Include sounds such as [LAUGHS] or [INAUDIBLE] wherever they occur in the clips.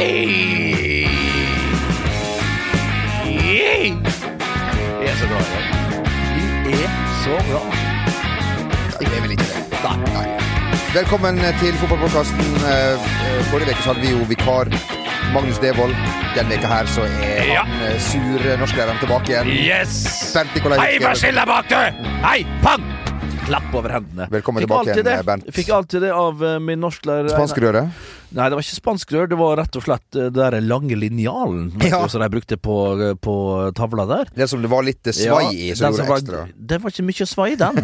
Hei! Jeg er så glad i deg. Vi er så bra. Jeg er vel ikke det. Nei, nei. Velkommen til fotballpodkasten. Forrige uke hadde vi jo vikar Magnus Devold. Denne uka her så er Ja. han eh, sur norsklæreren tilbake igjen. Yes! Bernt Nikolai Hei, hva stille bak du! Hei, pang! Klapp over hendene. Velkommen Fikk tilbake igjen. Bernt. Fikk alltid det av uh, min norsklærer. Spanskrøret. Nei, det var ikke spanskrør. Det var rett og slett eh, den der lange linjalen Ja. som de brukte på, eh, på tavla der. Det som det var litt svai i, så som gjorde ekstra. det var ikke mye svai, den.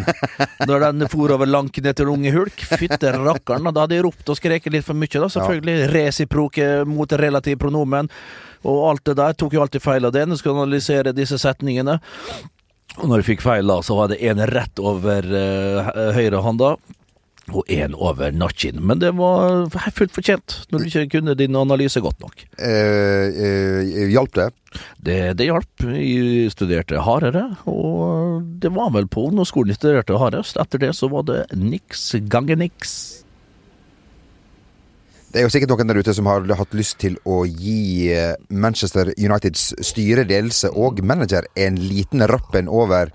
Når den for over lank ned til unge hulk. Fytte rakkeren. Da hadde jeg ropt og skreket litt for mye, da. Selvfølgelig. Resiproke mot relativ pronomen. Og alt det der tok jo alltid feil av det når du skal analysere disse setningene. Og når jeg fikk feil da, så var det en rett over uh, høyrehånda. Og én over nakken. Men det var fullt fortjent, når du ikke kunne din analyse godt nok. Eh, eh, Hjalp det? Det, det hjalp. Jeg studerte hardere, og det var vel på ungdomsskolen jeg studerte hardest. Etter det så var det niks gange niks. Det er jo sikkert noen der ute som har hatt lyst til å gi eh, Manchester Uniteds styre, ledelse og manager en liten rappen over,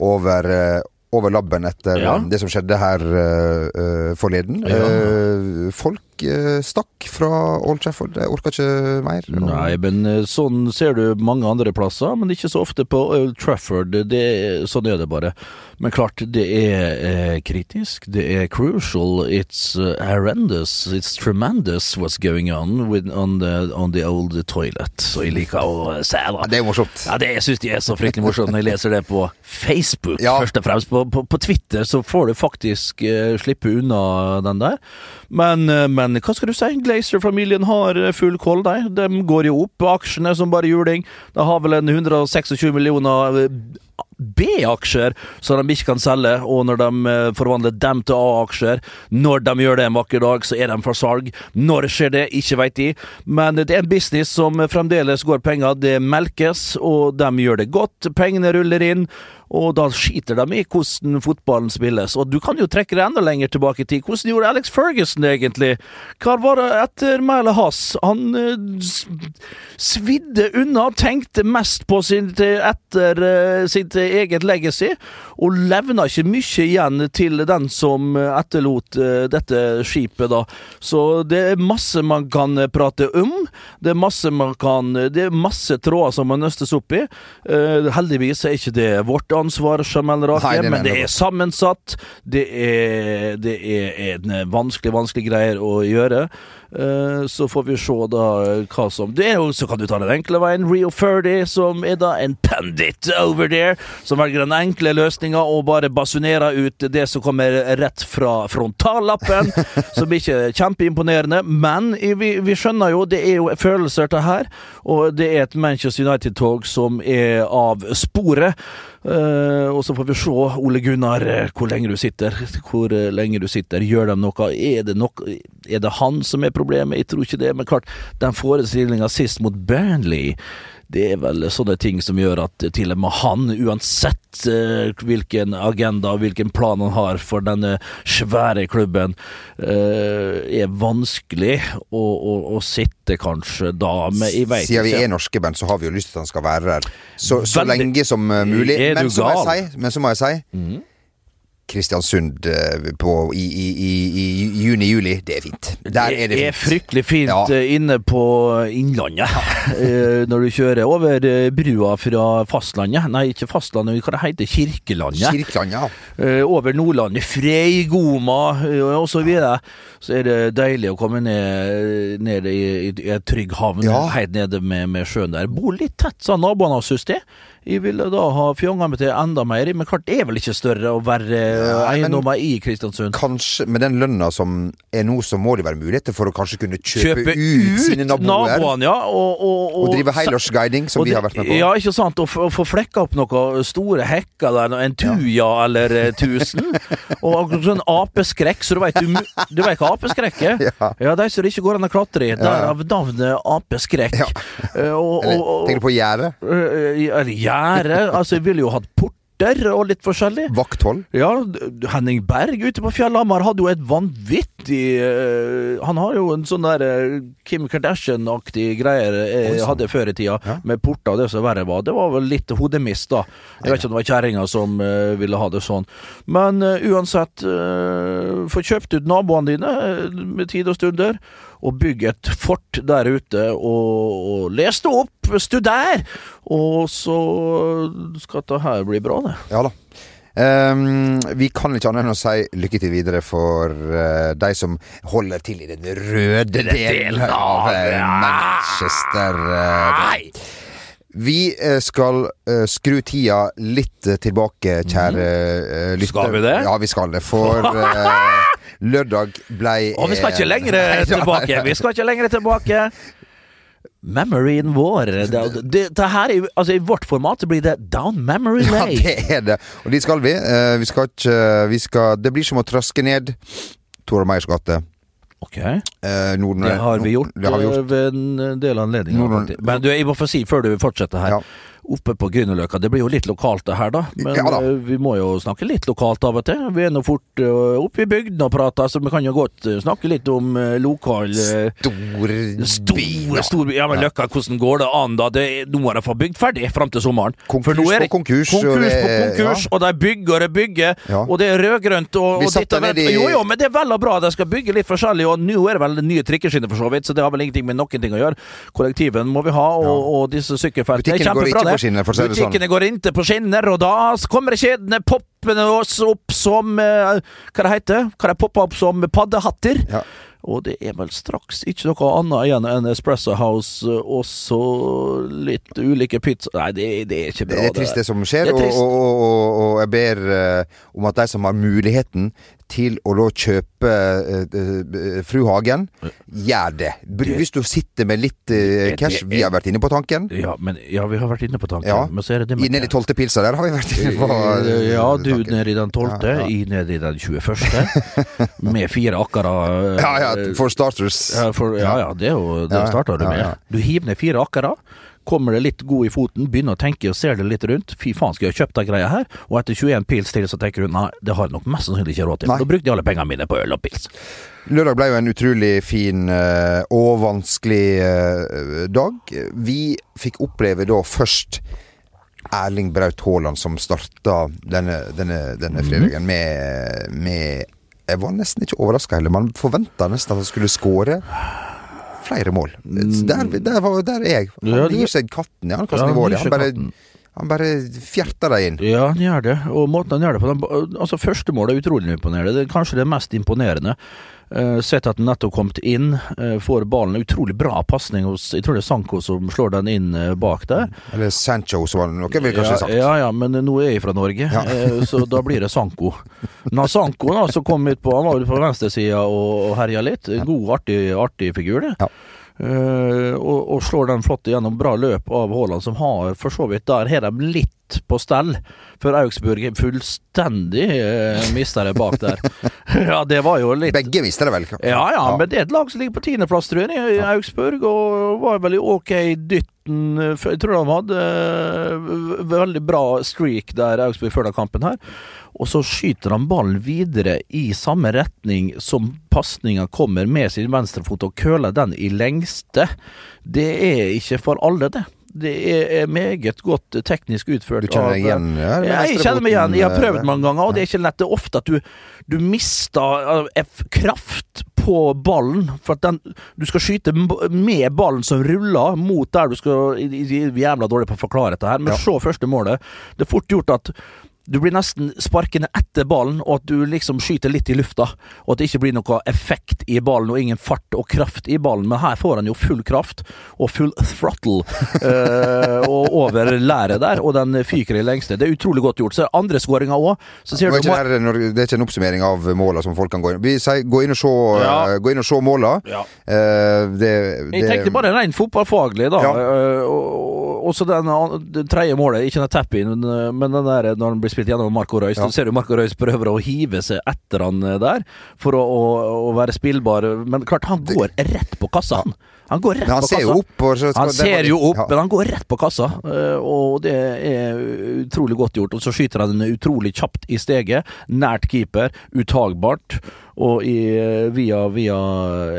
over, eh, over labben etter Ja. eh, det som skjedde her eh, forleden. Ja. Uh, folk eh, stakk fra Old Trafford. Jeg orker ikke mer. Nei, men eh, sånn ser du mange andre plasser, men ikke så ofte på Old Trafford. Det, sånn er det bare. Men klart, det er eh, kritisk. Det er crucial. It's uh, horrendous. It's tremendous what's going on with, on, the, on the old toilet. Så jeg liker å se, se Ja, det. det er morsomt. Ja, det syns jeg er så fryktelig morsomt når jeg leser det på Facebook, Ja. først og fremst. På, på, på Twitter så får du faktisk eh, slippe unna den der. Men, eh, men hva skal du si? Glazer-familien har eh, full koll, de. De går jo opp, aksjene som bare juling. De har vel en 126 millioner eh, B-aksjer som de ikke kan selge, og når de eh, forvandler dem til A-aksjer Når de gjør det en vakker dag, så er de for salg. Når skjer det? Ikke veit de. Men det er en business som fremdeles går penger. Det melkes, og de gjør det godt. Pengene ruller inn. Og da skiter de i hvordan fotballen spilles. Og du kan jo trekke det enda lenger tilbake i tid. Hvordan gjorde Alex Ferguson det egentlig? Hva var det etter Mæle Hass? Han eh, svidde unna, tenkte mest på sitt etter eh, sitt eget legacy, og levna ikke mye igjen til den som eh, etterlot eh, dette skipet, da. Så det er masse man kan eh, prate om. Det er masse man kan Det er masse tråder som må nøstes opp i. Heldigvis er ikke det vårt ansvar, Jamel Nei, Rake, det men det er sammensatt. Det er, det er en vanskelig, vanskelig greier å gjøre. Eh, så får vi se da hva som Det er jo, Så kan du ta den enkle veien. Rio Ferdy, som er da en pendit over there, som velger den enkle løsninga og bare basunerer ut det som kommer rett fra frontallappen, [LAUGHS] som ikke er kjempeimponerende. Men vi, vi skjønner jo, det er jo følelser til her, og det er et Manchester United-tog som er av sporet. Eh, og så får vi se, Ole Gunnar, eh, hvor lenge du sitter. Hvor eh, lenge du sitter. Gjør de noe? Er det, nok, er det han som er problemet? Jeg tror ikke det. Men klart, den forestillinga sist mot Burnley det er vel sånne ting som gjør at til og med han, uansett eh, hvilken agenda og hvilken plan han har for denne svære klubben, eh, er vanskelig å, å, å sitte kanskje da. med jeg vet Siden vi er norske band, så har vi jo lyst til at han skal være der så, så lenge som eh, mulig. Men så, si, men så må jeg si Kristiansund eh, på, i, i, i, juni-juli, det er fint. Der er det Det er fryktelig fint Ja. eh, inne på Innlandet. [LAUGHS] Eh, Når du kjører over brua fra fastlandet. Nei, ikke fastlandet, hva det heter Kirkelandet. Kirkelandet, ja. Over Nordlandet, Freigoma og så videre. Så er det deilig å komme ned, ned i, i, i trygg havn, Ja. helt nede med, med sjøen der. Bor litt tett, sa naboene syns synes jeg. Ville da ha fjonga meg til enda mer, men klart det er vel ikke større å være eh, eiendommer i Kristiansund. Kanskje med den lønna som er nå, så må det være muligheter for å kanskje kunne kjøpe, Kjøpe ut, sine naboer. naboene, ja. Og, og, Og drive helårsguiding, som vi har vært med på. Ja, ikke sant. Og få- få flekka opp noen store hekker der, en tuja eller eh, tusen. [LAUGHS] og sånn apeskrekk, så du veit du, du hva apeskrekk er? Ja. Ja, de som det ikke går an å klatre i. Derav navnet apeskrekk. Ja. Eh, og, og, og, tenker du på gjerdet? Eller Eller gjerde. Altså, jeg ville jo hatt porter og litt forskjellig. Vakthold? Ja, Henning Berg ute på Fjellhamar hadde jo et vanvittig eh, Han har jo en sånn der eh, Kim Kardashian-aktig greier jeg hadde før i tida, Ja. med porter og det som verre var. Det var vel litt hodemist, da. Jeg vet ikke om det var kjerringa som uh, ville ha det sånn. Men uh, uansett, uh, få kjøpt ut naboene dine eh, med tid og stunder. Og bygg et fort der ute, og, og les det opp, studer! Og så skal dette her bli bra, det. Ja da. Ehm, vi kan ikke annet enn å si lykke til videre for uh, de som holder til i den røde delen av eh, Manchester. eh, Nei! vi skal uh, skru tida litt tilbake, kjære uh, lytter. Skal vi det? Ja, vi skal det. For uh, [LAUGHS] lørdag blei Og vi skal ikke lenger [LAUGHS] tilbake. Vi skal ikke lenger tilbake. [LAUGHS] Memoryen vår. Det, det, det her er, altså, I vårt format blir det Down Memory Lay. Ja, det er det. Og dit skal vi. Eh, vi skal ikke vi skal, Det blir som å traske ned Tora Meyers gate. Ok, Eh, Norden- Det har vi gjort, Det har vi gjort. eh, ved en del anledninger. Men du, jeg må få si før du fortsetter her. Ja. Oppe på Grünerløkka, det blir jo litt lokalt det her, da. Men Ja da. eh, vi må jo snakke litt lokalt av og til. Vi er nå fort eh, oppe i bygden og prater, så vi kan jo godt eh, snakke litt om lokal eh, Stor Store, by Ja, men Løkka, hvordan går det an, da? Det, nå må de få bygd ferdig fram til sommeren. Konkurs For nå er det på konkurs, Konkurs det- på konkurs, og de bygger og bygger, Ja. og det er rødgrønt og, og ditt og datt. Jo, jo, men det er vel og bra. De skal bygge litt forskjellig, og nå er det vel nye trikkeskinner for så vidt, så det har vel ingenting med noen ting å gjøre. Kollektiven må vi ha, og, og disse sykkelfeltene. Går ikke på skinner, for å si det sånn. Butikkene går ikke på skinner, og da kommer kjedene poppende oss opp som eh, Hva det heter Hva det popper opp som paddehatter. Ja. Og det er vel straks ikke noe annet igjen enn Espresso House eh, og så litt ulike pizza... Nei, det, det er ikke bra. Det er trist det som skjer, Det er og, og, og, og jeg ber uh, om at de som har muligheten til å da kjøpe eh, Fru Hagen, gjør det. Hvis du sitter med litt uh, cash, vi har vært inne på tanken. Ja, men, ja, vi har vært inne på tanken, Ja. men så er det det med nede i tolvte pilsa der har vi vært inne på uh, Ja, du tanken. nede i den tolvte, Ja, ja. nede i den 21. [LAUGHS] med fire akkara. Ja, ja, for starters. Ja, for, ja, ja, det er jo Det starter du med. Du hiver ned fire akkara. Kommer det litt god i foten, begynner å tenke og ser det litt rundt. Fy faen, skal jeg ha kjøpt den greia her? Og etter 21 pils til så tenker du nei, det har jeg nok mest sannsynlig ikke råd til. Da brukte jeg alle pengene mine på øl og pils. Lørdag ble jo en utrolig fin uh, og vanskelig uh, dag. Vi fikk oppleve da først Erling Braut Haaland som starta denne, denne, denne fredagen med, med Jeg var nesten ikke overraska heller. Man forventa nesten at han skulle skåre flere mål. Der, der, var, der er jeg. Han Ja, gir seg katten i Ja, avkastnivået. han han, bare- han bare fjerter deg inn. Ja, han gjør det. Og måten han gjør det på den, Altså, første mål er utrolig imponerende. Det er kanskje det mest imponerende. Uh, sett at den nettopp kommet inn, eh, får ballen. Utrolig bra pasning hos Jeg tror det er Sanko som slår den inn eh, bak der. Eller Sancho, som var nok ville kanskje ja, sagt. ja, ja, men nå er jeg fra Norge, Ja. eh, så da blir det Sanko. Nå Sanko da, som kom ut på Han var jo på venstresida og, og herja litt. God, artig, artig figur, det. Ja. Eh, og, og slår den flott gjennom bra løp av Haaland, som har for så vidt Der har de litt på stell, for Augsburg fullstendig uh, mister det bak der. [LAUGHS] ja, det var jo litt Begge mister det vel? ja, ja, men det er et lag som ligger på tiendeplass, tror jeg, i Augsburg, og var vel i ok dytten Jeg tror de hadde uh, veldig bra streak der, Augsburg, før den kampen her. Og så skyter han ballen videre i samme retning som pasninga kommer med sin venstrefot, og køler den i lengste. Det er ikke for alle, det. Det er meget godt teknisk utført. Du kjenner deg igjen? Ja, jeg kjenner meg igjen. Jeg har prøvd mange ganger, og det er ikke lett. Det er ofte at du, du mister uh, kraft på ballen. For at den, du skal skyte med ballen som ruller mot der du skal Vi er jævla dårlige på å forklare dette her, men Ja. se første målet. Det er fort gjort at du blir nesten sparkende etter ballen, og at du liksom skyter litt i lufta. Og at det ikke blir noe effekt i ballen, og ingen fart og kraft i ballen. Men her får han jo full kraft, og full throttle [LAUGHS] eh, og over læret der, og den fyker i lengste. Det er utrolig godt gjort. Så er andre skåringa òg. Det er, ikke det en oppsummering av måla som folk kan gå inn Vi sier gå inn og se, Ja. eh, gå inn og se måla. Ja. Uh, det, Jeg tenkte bare rent fotballfaglig, da. Ja. Uh, og, og så den, det tredje målet, ikke den tap-in, men men den der når han blir spilt gjennom Marco Reus. Ja. Du ser jo Marco Reus prøver å hive seg etter han eh, der, for å, å, å være spillbar. Men klart, han går rett på kassa, han. Han går rett Men han på ser jo opp. Så Han ser jo opp, ja. men han går rett på kassa, eh, og det er utrolig godt gjort. Og så skyter han den utrolig kjapt i steget, nært keeper, utagbart. Og i, via, via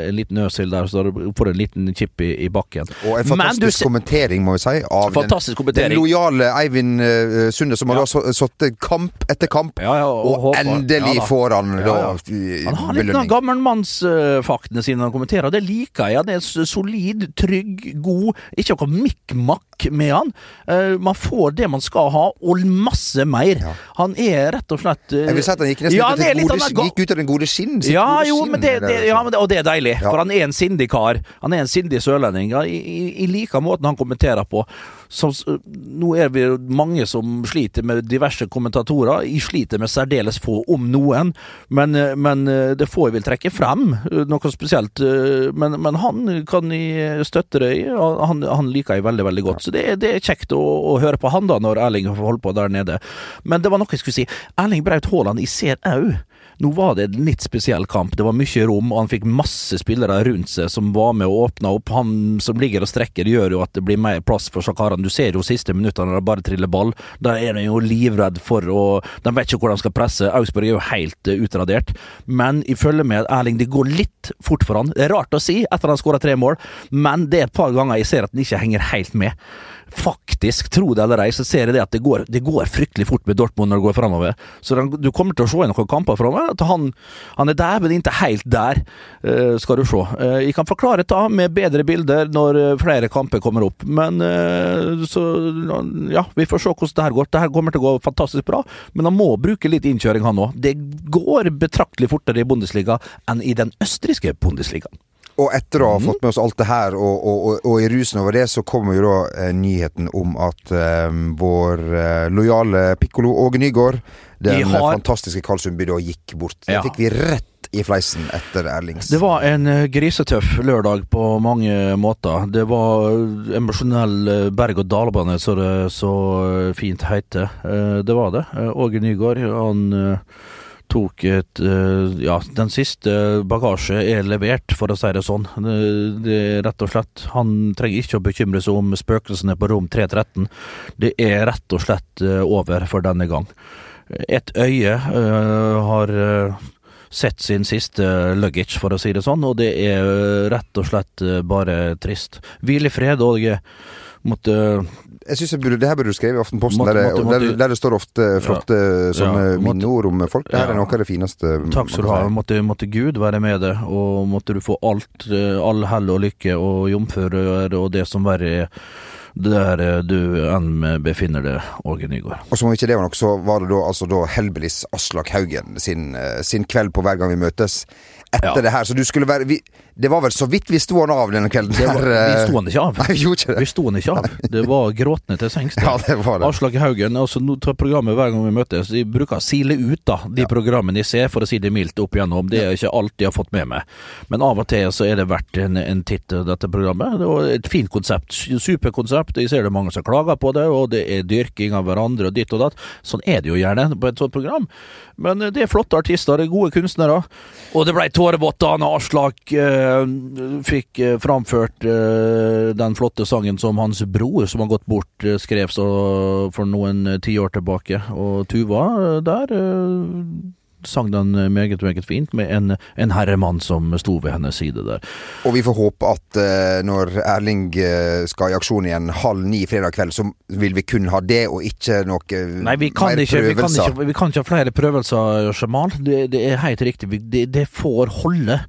en liten øsil der, så får du en liten chip i, i bakken. Og en fantastisk ser- kommentering, må vi si, av den, den lojale Eivind uh, Sunde, som har Ja. da sittet kamp etter kamp. Ja, ja, og Og endelig får han da belønning. Han har litt belønning. gammelmannsfaktene sine han kommenterer, og det liker jeg. Det er s- solid, trygg, god. Ikke noe mikk-makk med han. Uh, man får det man skal ha, og masse mer. Ja. Han er rett og slett uh, Jeg vil si at han gikk nesten Ja, ut, gode, han gikk ut av den gode skinn. Ja, gode jo, skinn men det, det, altså. ja, men det, og det er deilig, for han er en sindig kar. Han er en sindig sørlending. I, i, I like måten han kommenterer på. Så, s- nå er vi mange som sliter med diverse kommentatorer. Jeg sliter med særdeles få, om noen. Men, men det får jeg vil trekke frem, noe spesielt. Men, men han kan jeg støtte deg. Han, han liker jeg veldig, veldig godt. Så det, det er kjekt å, å høre på han da, når Erling holder på der nede. Men det var noe jeg skulle si. Erling Braut Haaland, jeg ser òg nå var det en litt spesiell kamp. Det var mye rom, og han fikk masse spillere rundt seg som var med og åpna opp. Han som ligger og strekker, gjør jo at det blir mer plass for Shakaran. Du ser jo siste minuttene når det bare triller ball. Da er de jo livredd for å De vet ikke hvor de skal presse. Augsburg er jo helt eh, utradert. Men i følge med Erling, det går litt fort for han. Det er rart å si etter at han skåra tre mål, men det er et par ganger jeg ser at han ikke henger helt med. Faktisk, tro det eller ei, så ser jeg det at det går, det går fryktelig fort med Dortmund når det går framover. Så den, du kommer til å se i noen kamper framover at han, han er der, men ikke helt der, uh, skal du se. Uh, jeg kan forklare det med bedre bilder når eh, flere kamper kommer opp, men uh, så Ja, vi får se hvordan det her går. Det her kommer til å gå fantastisk bra, men han må bruke litt innkjøring, han òg. Det går betraktelig fortere i Bundesliga enn i den østerrikske Bundesligaen. Og etter å ha Mhm. fått med oss alt det her, og, og, og, og i rusen over det, så kommer jo da eh, nyheten om at eh, vår eh, lojale pikkolo Åge Nygaard, den har- fantastiske Karlsundby, da gikk bort. Det Ja. fikk vi rett i fleisen etter Erlings. Det var en eh, grisetøff lørdag på mange måter. Det var emosjonell eh, berg-og-dal-bane, så det så eh, fint heter. Eh, Det var det. Åge Nygaard, han tok et eh, Ja, den siste bagasje er levert, for å si det sånn. Det, det rett og slett Han trenger ikke å bekymre seg om spøkelsene på rom 313. Det er rett og slett eh, over for denne gang. Et øye uh, har sett sin siste luggage, for å si det sånn, og det er rett og slett bare trist. Hvil i fred, Åge. Måtte Jeg synes jeg burde, Det her burde du skrive i Aftenposten, Måtte- der, måtte- der, måtte- der det står ofte flotte sånne Ja, minneord om folk. Det her Ja. er noe av det fineste. Takk skal du ha. Måtte, måtte Gud være med deg, og måtte du få alt, eh, all hell og lykke og jomfruer og det som verre er der eh, du enn befinner deg, Åge Nygaard. Og som om ikke det var nok, så var det da altså da Helbelis Aslak Haugen sin, eh, sin kveld på Hver gang vi møtes. Etter Ja. det her, så du skulle være vi, Det var vel så vidt vi sto han av denne kvelden. Det var, eh, vi sto han ikke av. [LAUGHS] Nei, vi gjorde ikke det. Vi sto han ikke av. Det var gråtende til sengs. Ja, det var det. Aslak Haugen, altså nå tar programmet hver gang vi møtes. De bruker å sile ut da, de programmene de ser, for å si det mildt opp igjennom. Det er ikke alt de har fått med meg. Men av og til så er det verdt en, en titt, dette programmet. Det var et fint konsept. Superkonsept. Jeg ser det er mange som klager på det, og det er dyrking av hverandre og ditt og datt. Sånn er det jo gjerne på et sånt program. Men eh, det er flotte artister, det er gode kunstnere. Og det ble tårevått da når Aslak eh, fikk eh, framført eh, den flotte sangen som hans bror, som har gått bort, eh, skrev for noen eh, tiår tilbake. Og Tuva eh, der eh, sang den meget, meget fint, med en, en herremann som sto ved hennes side der. Og vi får håpe at uh, når Erling eh, skal i aksjon igjen halv ni fredag kveld, så vil vi kun ha det, og ikke noe Nei, vi kan, mer ikke, vi, kan ikke, vi kan ikke ha flere prøvelser, Jamal. Det, det er helt riktig. Det, det får holde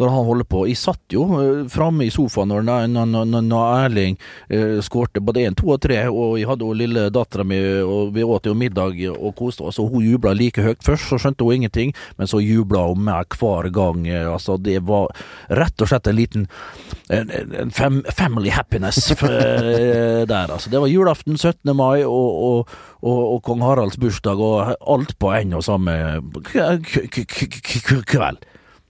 når han holder på. Jeg satt jo uh, framme i sofaen når, når, når, når Erling uh, skårte både én, to og tre, og jeg hadde jo lille dattera mi, og vi åt jo middag og koste oss, og hun jubla like høyt. Først så skjønte hun ingenting, men så jubla hun meg hver gang. eh, Altså, det var rett og slett en liten en, en fem, family happiness eh, [LAUGHS] der, altså. Det var julaften 17. mai og, og, og, og kong Haralds bursdag, og alt på en og samme kveld.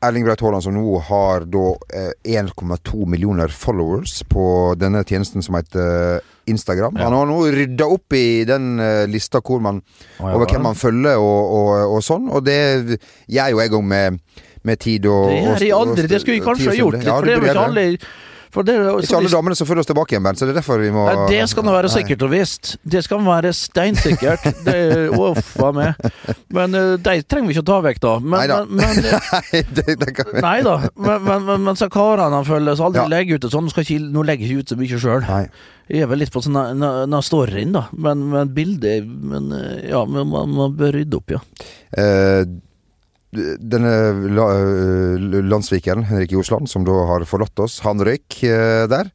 Erling Braut Haaland som nå har da eh, 1,2 millioner followers på denne tjenesten som heter eh, Instagram. Ja. Han har nå rydda opp i den eh, lista hvor man, ja, over hvem man følger og, og, og sånn, og det gjør jo jeg òg med, med tid og Det gjør de aldri, det skulle vi kanskje ha gjort. Ja, for det er jo ikke alle det, Ikke alle damene som følger oss tilbake igjen, Bernt, så det er derfor vi må Nei, det skal nå være sikkert og visst. Det skal være steinsikkert. Det, uff a meg. Men eh, de trenger vi ikke å ta vekk, da. Men, Neida. men, men [LAUGHS] Nei, det, det kan vi Nei da. Men, men, men, men så karene følger, så aldri Ja. legger ut det sånn. Ikke, nå legger jeg ikke ut så mye sjøl. Jeg er vel litt på sånn na- storyen, da. Men, men bildet Men eh, ja, men man, man bør rydde opp, ja. Eh, denne eh, landssvikeren, Henrik Josland, som da har forlatt oss, han røyk eh, der.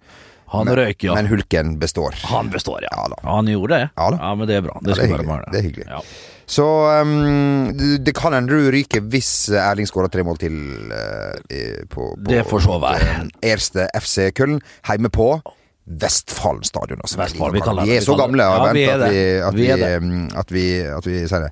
Han Men- røyk, ja. Men hulken består. Han består, ja. Ja. Han gjorde det? Ja da. men det er bra. Det Ja, det er hyggelig. Det er hyggelig. Ja. Så um, det- kan hende du ryker hvis Erling skårer tre mål til uh, på, på Det får så være. Erste FC Køln, hjemme på Vestfallen stadion. Altså. Vestfall, vi vi er så gamle Ja, vi er at, vi, at, Vi ehm, at, vi, at vi sier det.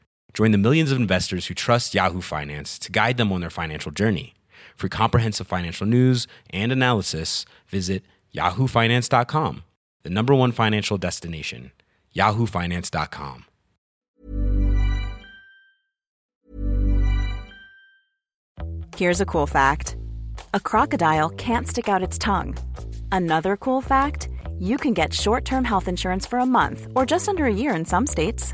Join the millions of investors who trust Yahoo Finance to guide them on their financial journey. For comprehensive financial news and analysis, visit yahoofinance.com, the number one financial destination, yahoofinance.com. Here's a cool fact a crocodile can't stick out its tongue. Another cool fact you can get short term health insurance for a month or just under a year in some states.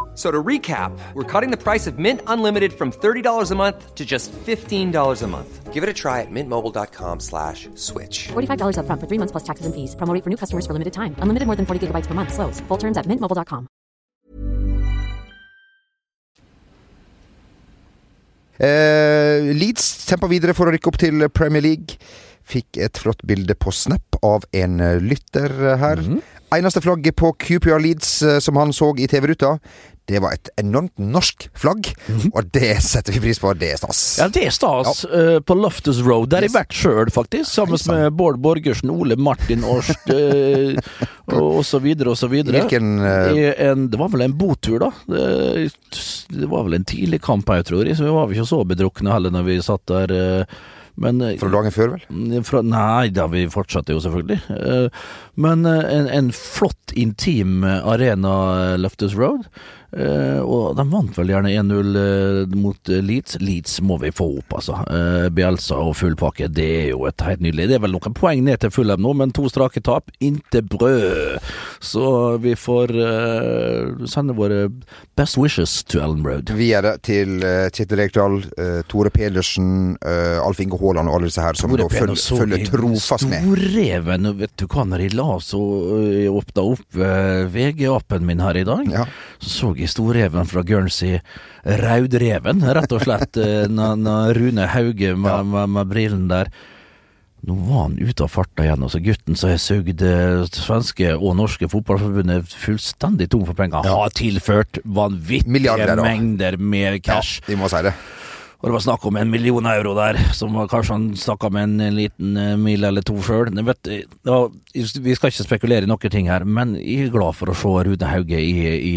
F- So to recap, we're cutting the price of Mint Unlimited from $30 a month to just $15 a month. Give it a try at mintmobile.com slash switch. $45 upfront for three months plus taxes and fees. Promo for new customers for limited time. Unlimited more than 40 gigabytes per month. Slows. Full terms at mintmobile.com. Eh, Leeds kjemper videre for å rykke opp til Premier League. Fikk et flott bilde på Snap av en eh, lytter her. Eneste flagget på QPR Leeds eh, som han så i TV-ruta, det var et enormt norsk flagg. Og det setter vi pris på. Det er stas. Ja, det er stas. eh, på Loftus Road. Der har jeg vært sjøl, faktisk. Sammen med Bård Borgersen, Ole Martin Årst [LAUGHS] uh, og, så videre og så videre. Hvilken, uh... En, det var vel en botur, da. Det, det var vel en tidlig kamp her, tror jeg, så vi var vel ikke så bedrukne heller når vi satt der. Men Fra dagen før, vel? Mm, Fra, nei, da vi fortsatte jo selvfølgelig. Men en, en flott, intim arena, Loftus Road. Eh, og de vant vel gjerne 1-0 eh, mot eh, Leeds. Leeds må vi få opp, altså. Bielsa og full pakke, det er jo et helt nydelig. Det er vel noen poeng ned til Fulham nå, men to strake tap. Inte brød! Så vi får sende våre best wishes to Ellen Road. Videre til Kjetil Rekdal, Tore Pedersen, Alf Inge Haaland og alle disse her som da følger, følger trofast med. Storreven, vet du hva, når jeg la så åpna opp VG-appen min her i dag, Ja. Så så jeg storreven fra Guernsey, Raudreven, rett og slett, øh, [LAUGHS] når, når Rune Hauge med, Ja. med, med brillen der. Nå var han ute av farta igjen, og så gutten som har sugd eh, svenske og norske fotballforbundet fullstendig tom for penger, har tilført vanvittige mengder med Ja, de må si det. Og det var snakk om en million euro der, som var kanskje han snakka med en, en liten eh, mil eller to sjøl. Vi skal ikke spekulere i noen ting her, men jeg er glad for å se Rune Hauge i, i,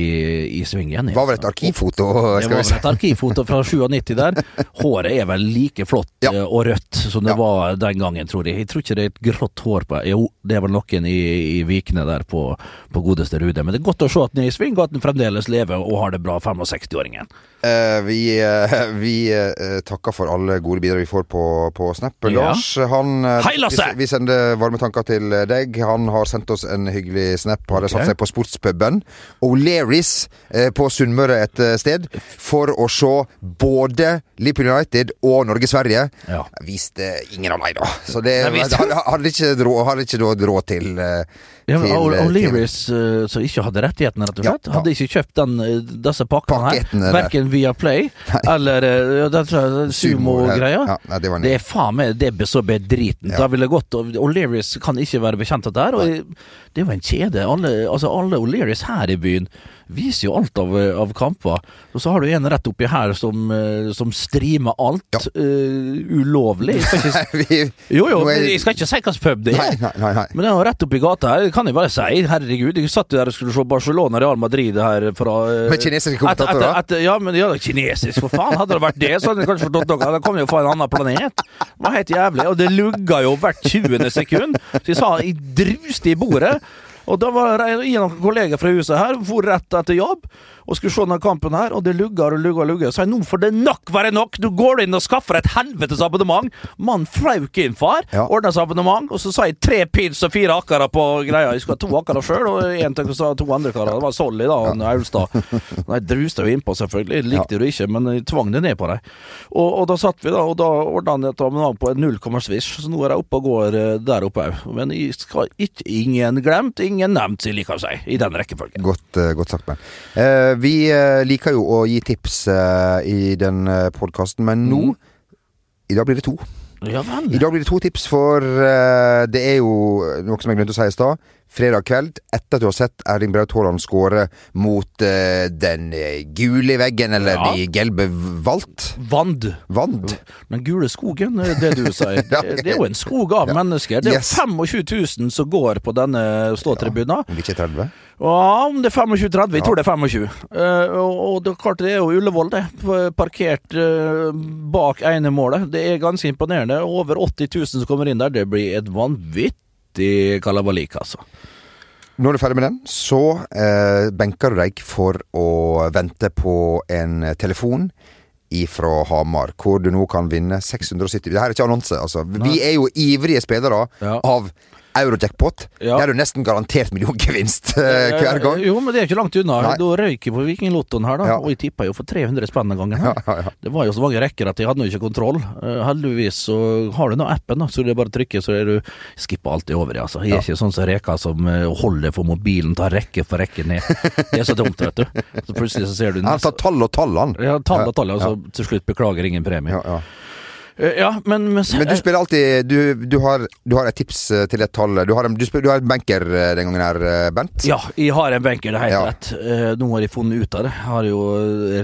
i svingen. Det var vel et arkivfoto, Det skal var si. vel var et arkivfoto fra 97 der. Håret er vel like flott Ja. eh, og rødt som det Ja. var den gangen, tror jeg. Jeg tror ikke det er et grått hår på Jo, det er vel noen i, i vikene der på, på godeste Rude. Men det er godt å se at han er i sving, og at han fremdeles lever og har det bra, 65-åringen. Eh, vi eh, [LAUGHS] vi eh, takker for alle gode bidrag vi får på, på Snap. Ja. Lars, han Hei, Lasse! Vi, vi sender varme tanker til deg. Han har sendt oss en hyggelig snap. Har okay. satt seg på sportspuben O'Learys på Sunnmøre et sted for å se både Liverpool United og Norge-Sverige. Ja. Viste ingen av meg da. Så det hadde, ikke råd, rå til, Ja, O'Learys, som ikke hadde rettighetene, rett og slett, Ja, hadde ikke kjøpt den, disse pakkene her. Verken via Play eller eh, ja, det tror Sumo-greia. Ja, nei, det var Det er faen meg det er så bedritent. Ja. Da ville gått og O'Learys kan ikke være bekjent av det her. Og det er jo en kjede. Alle, altså alle O'Learys her i byen viser jo alt av, av kamper. Og så har du en rett oppi her som, eh, som streamer alt Ja. uh, ulovlig. Jeg skal ikke, jo jo, jeg skal ikke si hvilken pub det er. nei, nei. nei. Men jo rett oppi gata her, kan jeg bare si. Herregud, jeg satt jo der og skulle se Barcelona Real Madrid her fra uh, Med kinesiske kommentatorer? Ja, men ja, kinesisk, for faen. Hadde det vært det, så hadde jeg kanskje forstått noe. Da kom jeg jo fra en annen planet. Det var helt jævlig. Og det lugga jo hvert 20. sekund. Så jeg sa jeg druste i bordet. Og da var en noen fra huset her, for rett etter jobb, og skulle se denne kampen her, og det lugger og lugger og lugger. Så jeg nå får det nok være nok! Du går inn og skaffer et helvetes abonnement! Mannen flauk inn, far. Ja. Ordna seg abonnement, og så sa jeg tre pils og fire akkara på greia. Jeg skulle ha to akkara sjøl, og en til to andre karer. Det var Solly, da, og Aulstad. Nei, druste jo innpå, selvfølgelig. Likte du ikke, men jeg tvang det ned på deg. Og, og da satt vi, da, og da ordna han et abonnement på en 0, svisj, så nå er jeg oppe og går eh, der oppe òg. Men jeg skal ikke Ingen glemt, ingen nevnt, sier jeg liker å si, i den rekkefølgen. Godt, eh, godt sagt, Ben. Eh, vi eh, liker jo å gi tips eh, i den podkasten, men nå Mm. I dag blir det to. Ja. I dag blir det to tips, for eh, det er jo noe som jeg glemte å si i stad. Fredag kveld, etter at du har sett Erling Braut Haaland skåre mot uh, den eh, gule veggen, eller Ja. de gelbe valt. Vand. Vand. Den gule skogen, er det du sier. Ja, [LAUGHS] Det, det er jo en skog av mennesker. Det er Yes. 25 000 som går på denne ståtribunen. Om det ikke er 30? Ja, om det er 25-30. Jeg tror det er 25. Uh, og, det er klart det er jo Ullevål, det. Parkert uh, bak ene målet. Det er ganske imponerende. Over 80 000 som kommer inn der. Det blir et vanvittig kalabalik, altså. Når du er ferdig med den, så eh, benker du deg for å vente på en telefon ifra Hamar, hvor du nå kan vinne 670 Det her er ikke annonse, altså. Vi er jo ivrige spillere Ja. av Eurojackpot. Ja. Det er jo nesten garantert milliongevinst [LAUGHS] uh, hver gang. Jo, men det er ikke langt unna. Nei. Da røyk jeg på Vikinglottoen her, da. Ja. Og jeg tippa jo for 300 spenn den gangen. [LAUGHS] Ja. Det var jo så mange rekker at jeg hadde jo ikke kontroll. Uh, heldigvis så har du nå appen, da, så det er bare å trykke, så er du skipper alltid over, ja, altså. Jeg er ikke sånn som Reka som uh, holder for mobilen, tar rekke for rekke ned. Det er så dumt, vet du. Så plutselig så ser du Han tar tall og tall, han. ja, tall og tall, og så til slutt beklager ingen premie. Ja, ja. Eh, Ja, men, men, Men du spiller alltid Du, du, har, du har et tips eh, til et tall. Du har en, du spiller, du har en benker eh, den gangen her, eh, Bent. Ja, jeg har en benker, det er helt Ja. rett. Eh, nå har jeg funnet ut av det. Jeg har jo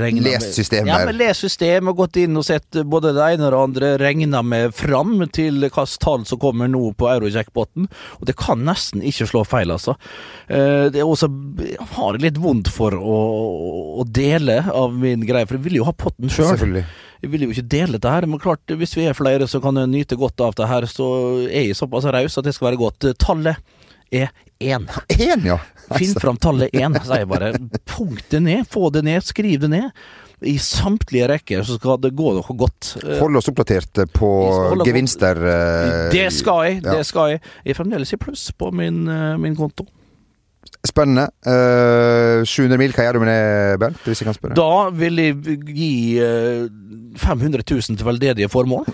regna Lest systemet. Ja, men lest systemet gått inn og sett både det ene og det andre. Regna med fram til hvilket tall som kommer nå på eurojackpoten. Og det kan nesten ikke slå feil, altså. Eh, det er også Jeg har litt vondt for å, å dele av min greie, for jeg vil jo ha potten sjøl. Selvfølgelig. Jeg vil jo ikke dele dette her, men klart, hvis vi er flere som kan nyte godt av det her, så er jeg såpass raus at det skal være godt. Tallet er én. Én, ja. Finn fram tallet én, sier jeg bare. Punkt det ned, få det ned, skriv det ned. I samtlige rekker så skal det gå noe godt. Hold oss oppdatert på gevinster. eh, Det skal jeg, det skal jeg. Jeg er fremdeles i pluss på min, eh, min konto. Spennende. Uh, 700 mil, hva gjør du med det, Bernt? Hvis jeg kan spørre? Da vil jeg gi uh, 500 000 til veldedige formål.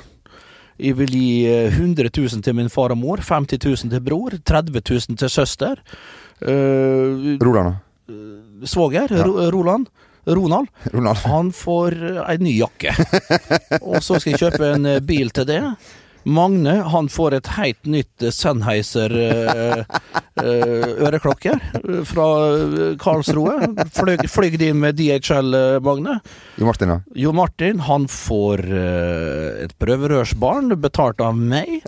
Jeg vil gi eh, 100 000 til min far og mor, 50 000 til bror, 30 000 til søster. Uh, Roland, da? svoger, Ja. Ro Roland. Ronald. [LAUGHS] Ronald. Han får eh, ei ny jakke. [LAUGHS] og så skal jeg kjøpe en eh, bil til det. Magne han får et helt nytt eh, Sennheiser eh, uh, øreklokke eh, fra eh, Karlsroe. Fløy, fløy de med DHL, eh, Magne. Jo Martin, da? Jo Martin han får uh, et prøverørsbarn betalt av meg,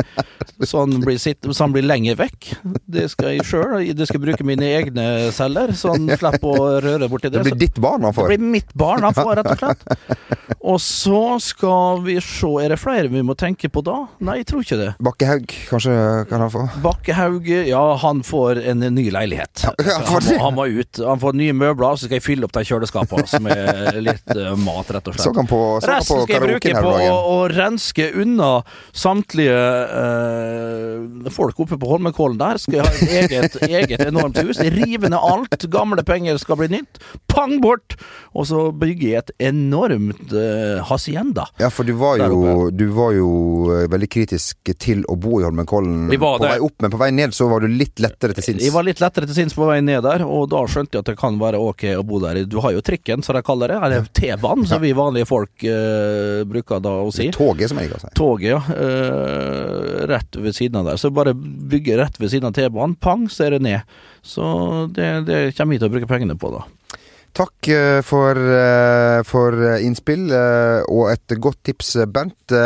så han blir, sitt, så han blir lenger vekk. Det skal jeg sjøl. Det skal jeg bruke mine egne celler, så han slipper å røre borti det. Det blir ditt barn han får? det blir mitt barn han får, rett og slett. Og så skal vi se, er det flere vi må tenke på da? Nei, jeg tror ikke det. Bakkehaug, kanskje kan han få? Bakkehaug, ja, han får en ny leilighet. Ja, han, må, han må ut. Han får nye møbler, så skal jeg fylle opp de kjøleskapene som er litt uh, mat, rett og Så slett. på, så Resten på skal jeg bruke på å, å renske unna samtlige uh, folk oppe på Holmenkollen der. Skal jeg ha et eget, [LAUGHS] eget enormt hus. Rive ned alt. Gamle penger skal bli nytt. Pang bort! Og så bygger jeg et enormt uh, hacienda. Ja, for du var jo, du var jo eh, veldig kritisk til å bo i Holmenkollen på det. vei opp, men på vei ned så var du litt lettere til sinns. Jeg var litt lettere til sinns på vei ned der, og da skjønte jeg at det kan være ok å bo der. Du har jo trikken, som de kaller det, eller T-banen, som vi vanlige folk uh, bruker da å si. Toget, som jeg liker å si. Toget, ja. Uh, rett ved siden av der. Så bare bygge rett ved siden av T-banen, pang, så er det ned. Så det, det kommer vi til å bruke pengene på, da. Takk eh, for, for innspill, og et godt tips, Bernt.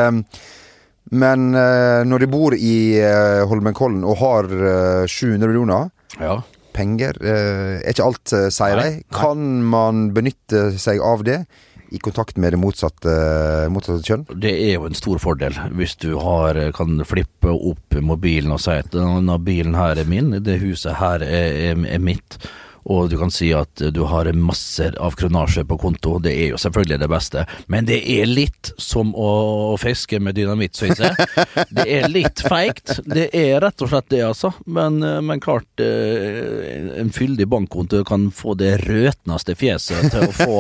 Eh, Men eh, når de bor i eh, Holmenkollen og har eh, 700 millioner Ja. penger, eh, er ikke alt, eh, sier de. Kan man benytte seg av det i kontakt med det motsatte, motsatte kjønn? Det er jo en stor fordel hvis du har, kan flippe opp mobilen og si at denne bilen her er min, det huset her er, er, er mitt. Og du kan si at du har masser av kronasje på konto. Det er jo selvfølgelig det beste, men det er litt som å fiske med dynamitt, syns jeg. Det er litt feigt. Det er rett og slett det, altså. Men, men klart, eh, en fyldig bankkonto kan få det røtneste fjeset til å få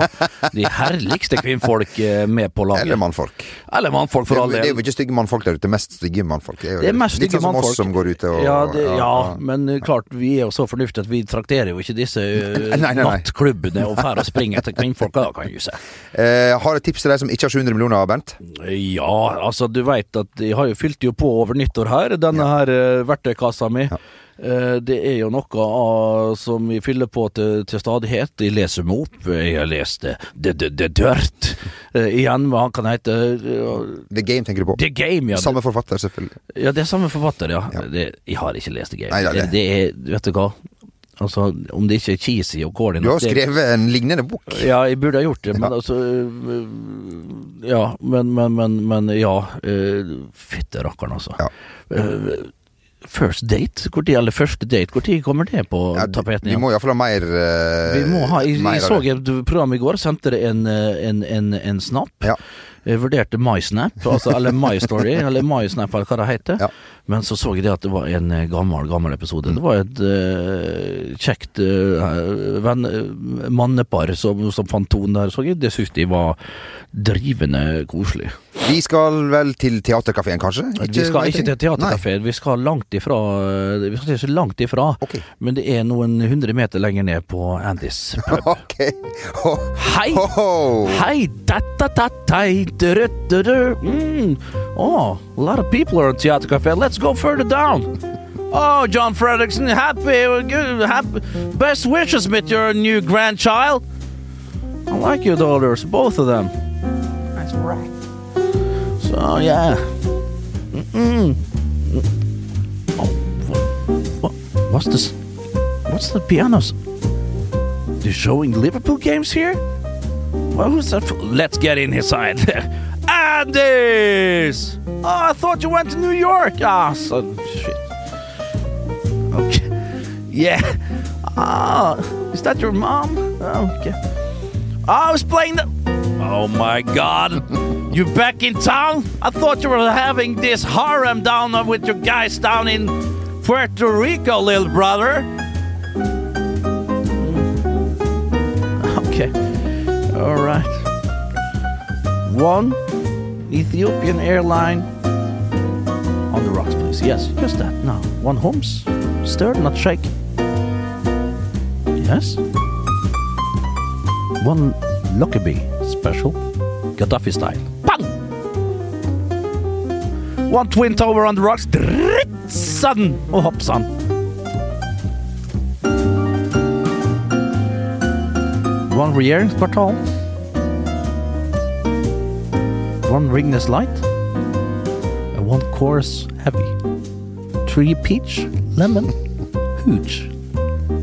de herligste kvinnfolk eh, med på laget. Eller mannfolk? Eller mannfolk, for all det, det er jo ikke stygge mannfolk der ute, mest stygge mannfolk. er Det er mest Litt stygge sånn som mannfolk. oss som går ute og ja, det, ja, men uh, klart, vi er jo så fornuftige at vi trakterer jo ikke disse Nei, nei, nei. nattklubbene og drar og springer etter kvinnfolka, da, kan du se. Eh, har et tips til deg som ikke har 700 millioner, Bernt? Ja, altså, du veit at jeg har jo fylt jo på over nyttår her, denne her uh, verktøykassa mi. Ja. Det er jo noe av, som vi fyller på til, til stadighet. Jeg leser meg opp. Jeg har lest The, the, det Dirt. Eh, igjen, hva han kan hete uh, The Game tenker du på? The Game, ja. Samme forfatter, selvfølgelig. Ja, det er samme forfatter, ja. Ja. Det, jeg har ikke lest The Nei, nei, det, det- det er, vet du hva. Altså, om det ikke er cheesy og corny Du har skrevet en lignende bok. Ja, jeg burde ha gjort det, men Ja. altså øh, Ja, men, men, men, men ja. øh, Fytte rakkeren, altså. Ja. Uh, First date? Hvor tid, eller første date, når kommer det på Ja, tapeten vi må iallfall ha mer uh, Vi må ha, jeg, jeg så et program i går, sendte det en, eh, en, en, en snap. Ja. Jeg vurderte MySnap, altså, eller MyStory, [LAUGHS] eller MySnap, eller hva det heter. Ja. Men så så jeg det at det var en eh, gammel, gammel episode. Det var et uh, kjekt uh, venn, mannepar som, som fant tonen der, så jeg. Det syntes de var drivende koselig. Vi skal vel til Teaterkafeen, kanskje? vi skal ikke til Teaterkafeen. vi skal langt ifra Vi skal ikke langt ifra, Okay. men det er noen hundre meter lenger ned på Andys pub. [LAUGHS] Hei Ho, Hei! ho, ho. Mm. Oh, a lot of people are at Theater Cafe. Let's go further down. Oh, John Fredrickson, happy, happy, best wishes with your new grandchild. I like your daughters, both of them. That's right. So yeah. Mm-mm. Oh, what, what, what's this? What's the pianos? They're showing Liverpool games here? What was that? For? Let's get in inside. [LAUGHS] Andes! Oh, I thought you went to New York. Ah, son shit. Okay. Yeah. Ah, is that your mom? Oh, okay. I was playing the. Oh my God! you back in town? I thought you were having this harem down with your guys down in Puerto Rico, little brother. Okay. All right. One Ethiopian airline on the rocks, please. Yes, just that. Now, one Holmes, stirred, not shaken. Yes. One Lockerbie special, Gaddafi style. Bang! One twin tower on the rocks. Drittsand og oh, hoppsann. One regjeringskvartal. One Ringnes Light. And one Chorus Heavy. Three Peach, Lemon, Huge.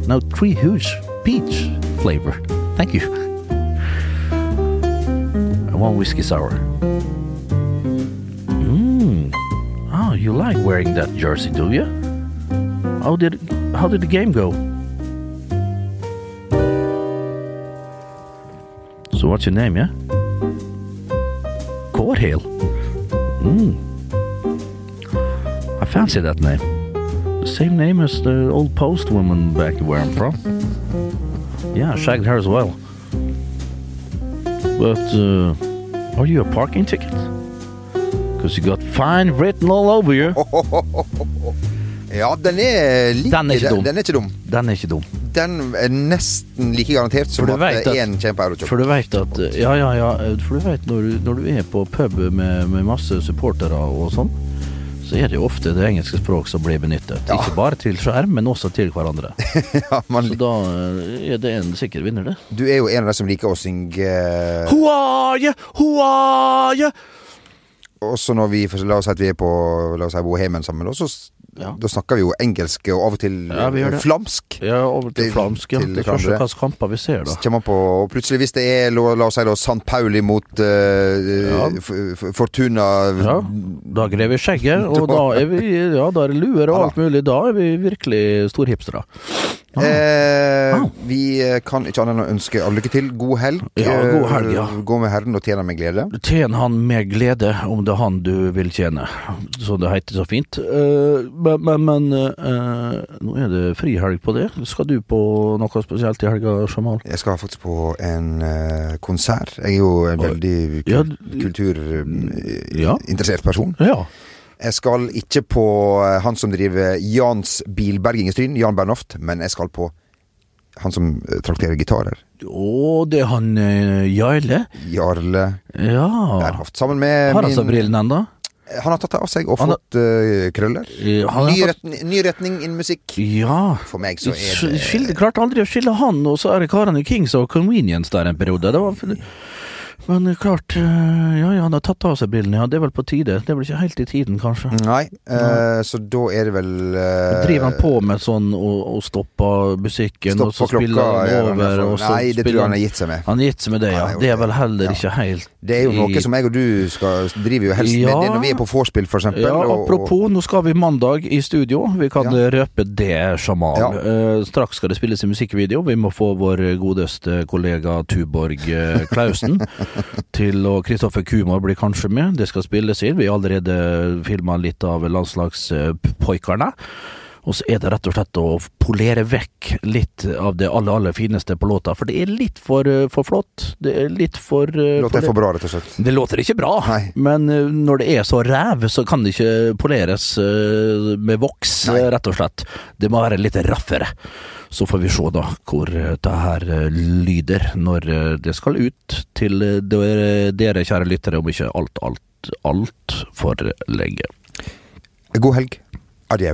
No, three Huge Peach flavor. Thank you. One Whiskey Sour. Mmm. Oh, you like wearing that jersey, do you? How did how did the game go? So what's your name, yeah? Corhill. Mm. I fancy that name. The same name as the old postwoman back where I'm from. Yeah, I shagged her as well. But uh, are you a parking ticket? Because you got fine written all over you. [LAUGHS] Ja, den er like Den er ikke dum. Den er ikke dum. Den er ikke dum. Den er nesten like garantert som at én kommer på Eurochop. For du vet at Ja, ja, ja. For du vet når når du er på pub med, med masse supportere og sånn, så er det jo ofte det engelske språk som blir benyttet. Ja. Ikke bare til skjerm, men også til hverandre. [LAUGHS] Ja, man, Så da eh, er det en sikker vinner, det. du er jo en av de som liker å synge Hoaie, Who are you? Who are you? Også når vi La oss si at vi er på La oss si Bohemen sammen, da, så s- Ja. da snakker vi jo engelsk og av og til Ja, flamsk. Ja, over til Til- flamsk, ja. til Det er kanskje hvilke kamper vi ser, da. Så kommer man på, og plutselig hvis det er la, oss si da San Pauli mot uh, Fortuna Ja, da greier vi skjegget, og [LAUGHS] da er vi Ja, da er det luer og alt mulig. Da er vi virkelig storhipstere. Ah. Eh. Vi eh, kan ikke annet enn å ønske alle lykke til. God helg. Ja, god helg, ja. Eh, Gå med Herren og tjene med glede. Tjen han med glede, om det er han du vil tjene, så det heter så fint. Eh, men men, men eh, nå er det frihelg på det. Skal du på noe spesielt i helga, Jamal? Jeg skal faktisk på en eh, konsert. Jeg er jo en veldig kul Ja. kulturinteressert person. Ja. Jeg skal ikke på eh, han som driver Jans bilberging i Stryn, Jan Bernhoft, men jeg skal på han som eh, trakterer gitarer. Å, det er han eh, Jarle? Jarle Ja. Bernhoft. Sammen med Har han seg brillene ennå? Han har tatt det av seg og Han har- fått eh, krøller. Han Ny, retning, ny retning innen musikk. Ja. For meg så er det Skil, klarte aldri å skille han og så er det karene i Kings og Convenience der en periode. Det var, men klart eh, Ja, ja, han har tatt av seg brillene. Ja, det er vel på tide. Det er vel ikke helt i tiden, kanskje. Nei, eh, så da er det vel eh, Driver han på med sånn og, og stopper musikken, og så spiller klokka. han over? ja, Og så Nei, det tror jeg han har gitt seg med. Han har gitt seg med det, ja. Det er vel heller ikke helt Det er jo noe i- som jeg og du skal, driver jo helst med det når vi er på vorspiel, for eksempel. Ja, og- og- apropos, nå skal vi mandag i studio. Vi kan røpe det, sjaman. Ja. Eh, straks skal det spilles i musikkvideo. Vi må få vår godeste kollega Tuborg uh, Klausen [LAUGHS] [LAUGHS] til, og Kristoffer Kumar blir kanskje med. Det skal spilles inn. Vi har allerede filma litt av landslagspoikerne. Og så er det rett og slett å polere vekk litt av det aller, aller fineste på låta. For det er litt for, eh, for flott. Det er litt for uh, Låter for bra, rett og slett. det låter ikke bra, Nei. men uh, når det er så ræv, så kan det ikke poleres uh, med voks, Nei. rett og slett. Det må være litt raffere. Så får vi se da hvor det her lyder når det skal ut til dere, dere kjære lyttere, om ikke alt, alt, alt for lenge. God helg. Adjø.